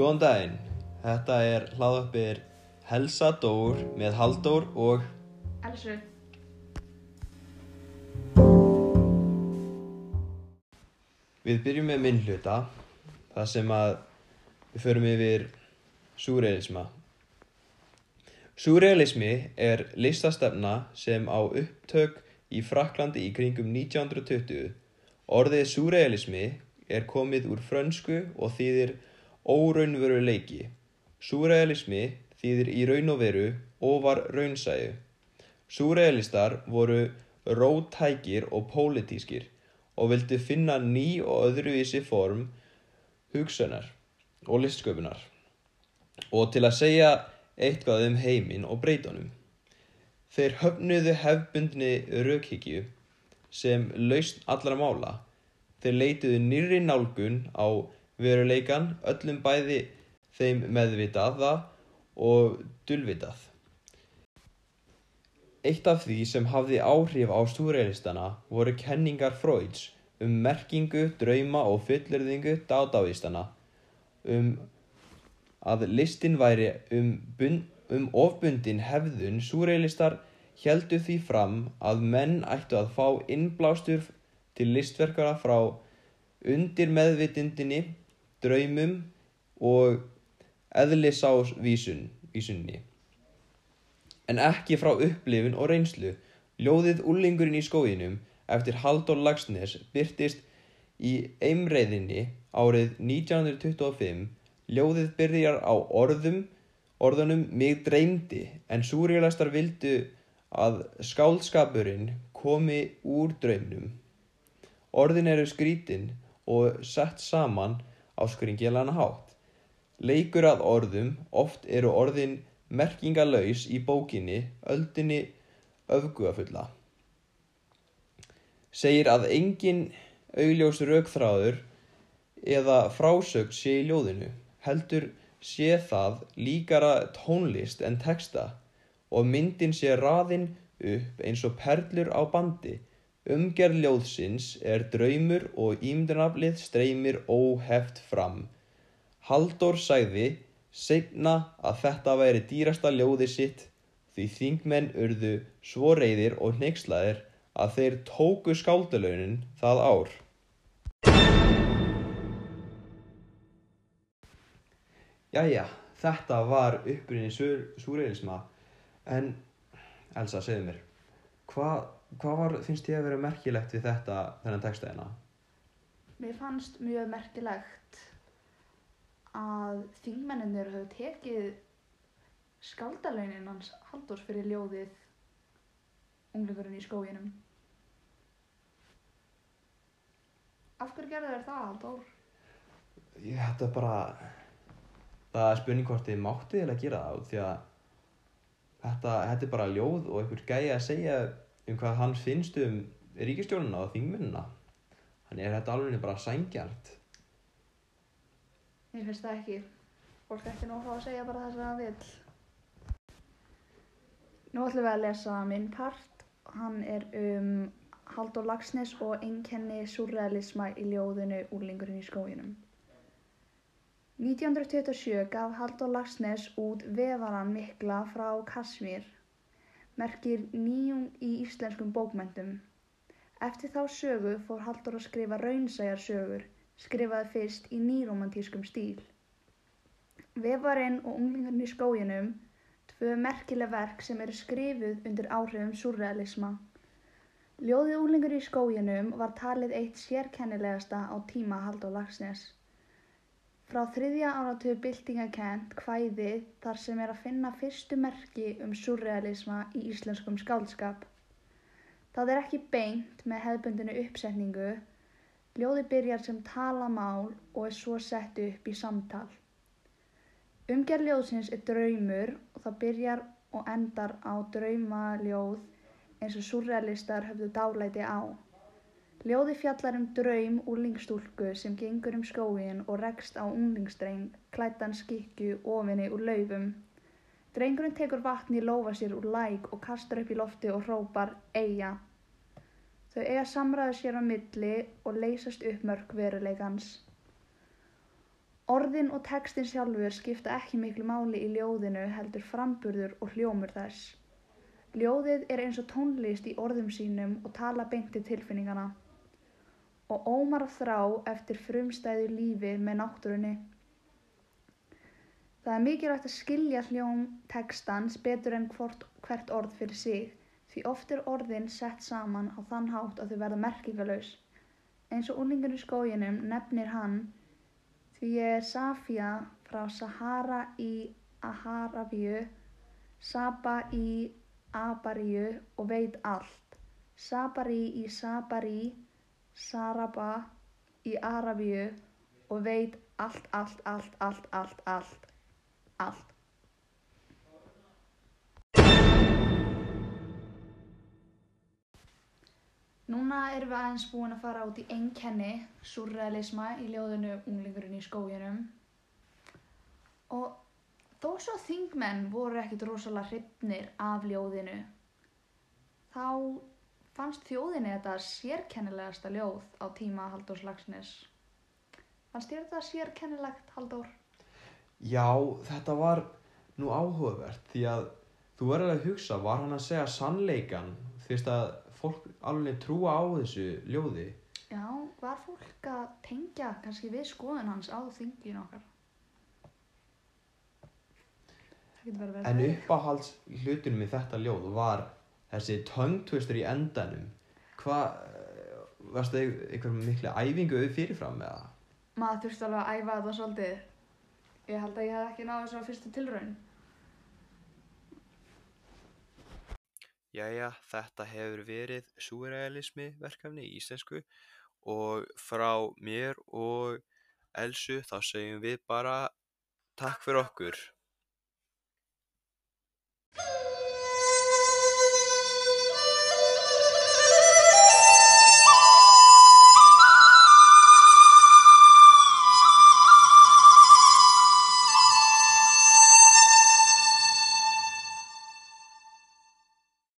Góðan daginn, þetta er hlaðappir Helsa Dór með Halldór og Elsu. við byrjum með minn hluta, það sem að við förum yfir súrealisma. Súrealismi er listastefna sem á upptök í Fraklandi í kringum 1920. Orðið súrealismi er komið úr frönsku og þýðir óraunveruleiki. Súrealismi þýðir í raun og veru og var raunsæju. Súrealistar voru rótækir og pólitískir og vildu finna ný og öðruvísi form hugsunar og listsköpunar og til að segja eitthvað um heiminn og breytunum. Þeir höfnuðu hefbundni raukhyggju sem laust allra mála. Þeir leituðu nýrri nálgun á veruleikan öllum bæði þeim meðvitaða og dulvitað. Eitt af því sem hafði áhrif á súrrealistana voru kenningar Freuds um merkingu, drauma og fullyrðingu dádáistana um að listin væri um, bund, um ofbundin hefðun súrrealistar heldu því fram að menn ættu að fá innblástur til listverkara frá undir meðvitindinni, draumum og eðlisásvísunni en ekki frá upplifun og reynslu. Ljóðið Úlingurinn í skóginum eftir Halldór Lagsnes byrtist í Eimreiðinni árið 1925. Ljóðið byrjar á orðum, orðunum mig dreymdi en súrjálastar vildu að skáldskapurinn komi úr draumnum. Orðin eru skrítin og sett saman á skringjelana hátt. Leikur að orðum, oft eru orðin merkingalaus í bókinni Öldinni öfgugafulla. Segir að engin augljós raukþráður eða frásögn sé í ljóðinu, heldur sé það líkara tónlist en texta og myndin sé raðinn upp eins og perlur á bandi. Umgerð ljóðsins er draumur og ímdunaflið streymir óheft fram. Halldór sagði Seinna að þetta væri dýrasta ljóði sitt því þingmenn urðu svo reyðir og hneykslaðir að þeir tóku skáldalaunin það ár. Jæja, þetta var upprinni súreilisma en Elsa, segðu mér, hvað hva var, finnst þið að vera merkilegt við þetta, þennan textaðina? Mér fannst mjög merkilegt að þingmenninir höfðu tekið skaldalaunin hans Halldórs fyrir ljóðið unglingurinn í skóginum. Af hverju gerðu þér það, Halldór? Ég hætti bara, það er spurning hvort þið máttið eða gera það því að þetta, þetta er bara ljóð og einhver gæi að segja um hvað hans finnst um ríkistjónuna og þingmennina. Þannig er þetta alveg bara sængjart. Mér finnst það ekki. Fólk ætti nú að segja bara það sem það vil. Nú ætlum við að lesa minn part. Hann er um Halldór Lagsnes og einkenni surrealisma í ljóðinu Úrlingurinn í skóginum. 1927 gaf Halldór Lagsnes út Vefaran mikla frá Kasmír, merkir nýjung í íslenskum bókmyndum. Eftir þá sögu fór Halldór að skrifa raunsæjar sögur, skrifaði fyrst í nýromantískum stíl. Vefarinn og unglingarnir í skóginum, tvö merkileg verk sem eru skrifuð undir áhrifum surrealisma. Ljóðið unglingar í skóginum var talið eitt sérkennilegasta á tíma Halldór Lagsnes. Frá þriðja áratugur byltingakent kvæði þar sem er að finna fyrstu merki um surrealisma í íslenskum skáldskap. Það er ekki beint með hefðbundinu uppsetningu, ljóði byrjar sem talamál og er svo sett upp í samtal. Umgerð ljóðsins er draumur og það byrjar og endar á draumaljóð eins og surrealistar höfðu dálæti á. Ljóði fjallar um draum úrlingstúlku sem gengur um skóin og rekst á unglingstreng, klættan skikju ofinni úr laufum. Drengurinn tekur vatni í lófa sér úr læk og kastar upp í lofti og hrópar Eija. Þau eiga samræðu sér á milli og leysast upp mörg veruleikans. Orðin og textin sjálfur skipta ekki miklu máli í ljóðinu heldur framburður og hljómur þess. Ljóðið er eins og tónlist í orðum sínum og tala beint til tilfinningana og ómar þrá eftir frumstæðu lífi með náttúrunni. Það er mikilvægt að skilja hljóm textans betur en hvort, hvert orð fyrir sig því oft er orðin sett saman á þann hátt að þau verða merkingalös. Eins og unlingur í skóginum nefnir hann því ég er Safía frá Sahara í Aharabíu, Saba í Abaríu og veit allt. Sabari í Sabari, Saraba í Arabíu og veit allt, allt, allt, allt, allt, allt, allt. Núna erum við aðeins búin að fara út í einkenni surrealisma í ljóðinu Unglingurinn í skóginum og þó svo þingmenn voru ekkit rosalega hrifnir af ljóðinu þá fannst þjóðinni þetta sérkennilegasta ljóð á tíma Halldórs Lagsnes. Fannst þér þetta sérkennilegt, Halldór? Já, þetta var nú áhugavert því að þú verður að hugsa, var hann að segja sannleikan fyrst að fólk alveg trúa á þessu ljóði? Já, var fólk að tengja kannski við skoðun hans á þinginu okkar? En uppáhalds hlutunum í þetta ljóð var þessi tongue-twister í endanum. Hvað, varst það einhver miklu æfingu við fyrirfram með það? Maður þurfti alveg að æfa þetta svolítið. Ég held að ég hef ekki náðu þessu á fyrstu tilraun. Jæja, þetta hefur verið súrealismi verkefni í íslensku og frá mér og Elsu þá segjum við bara takk fyrir okkur.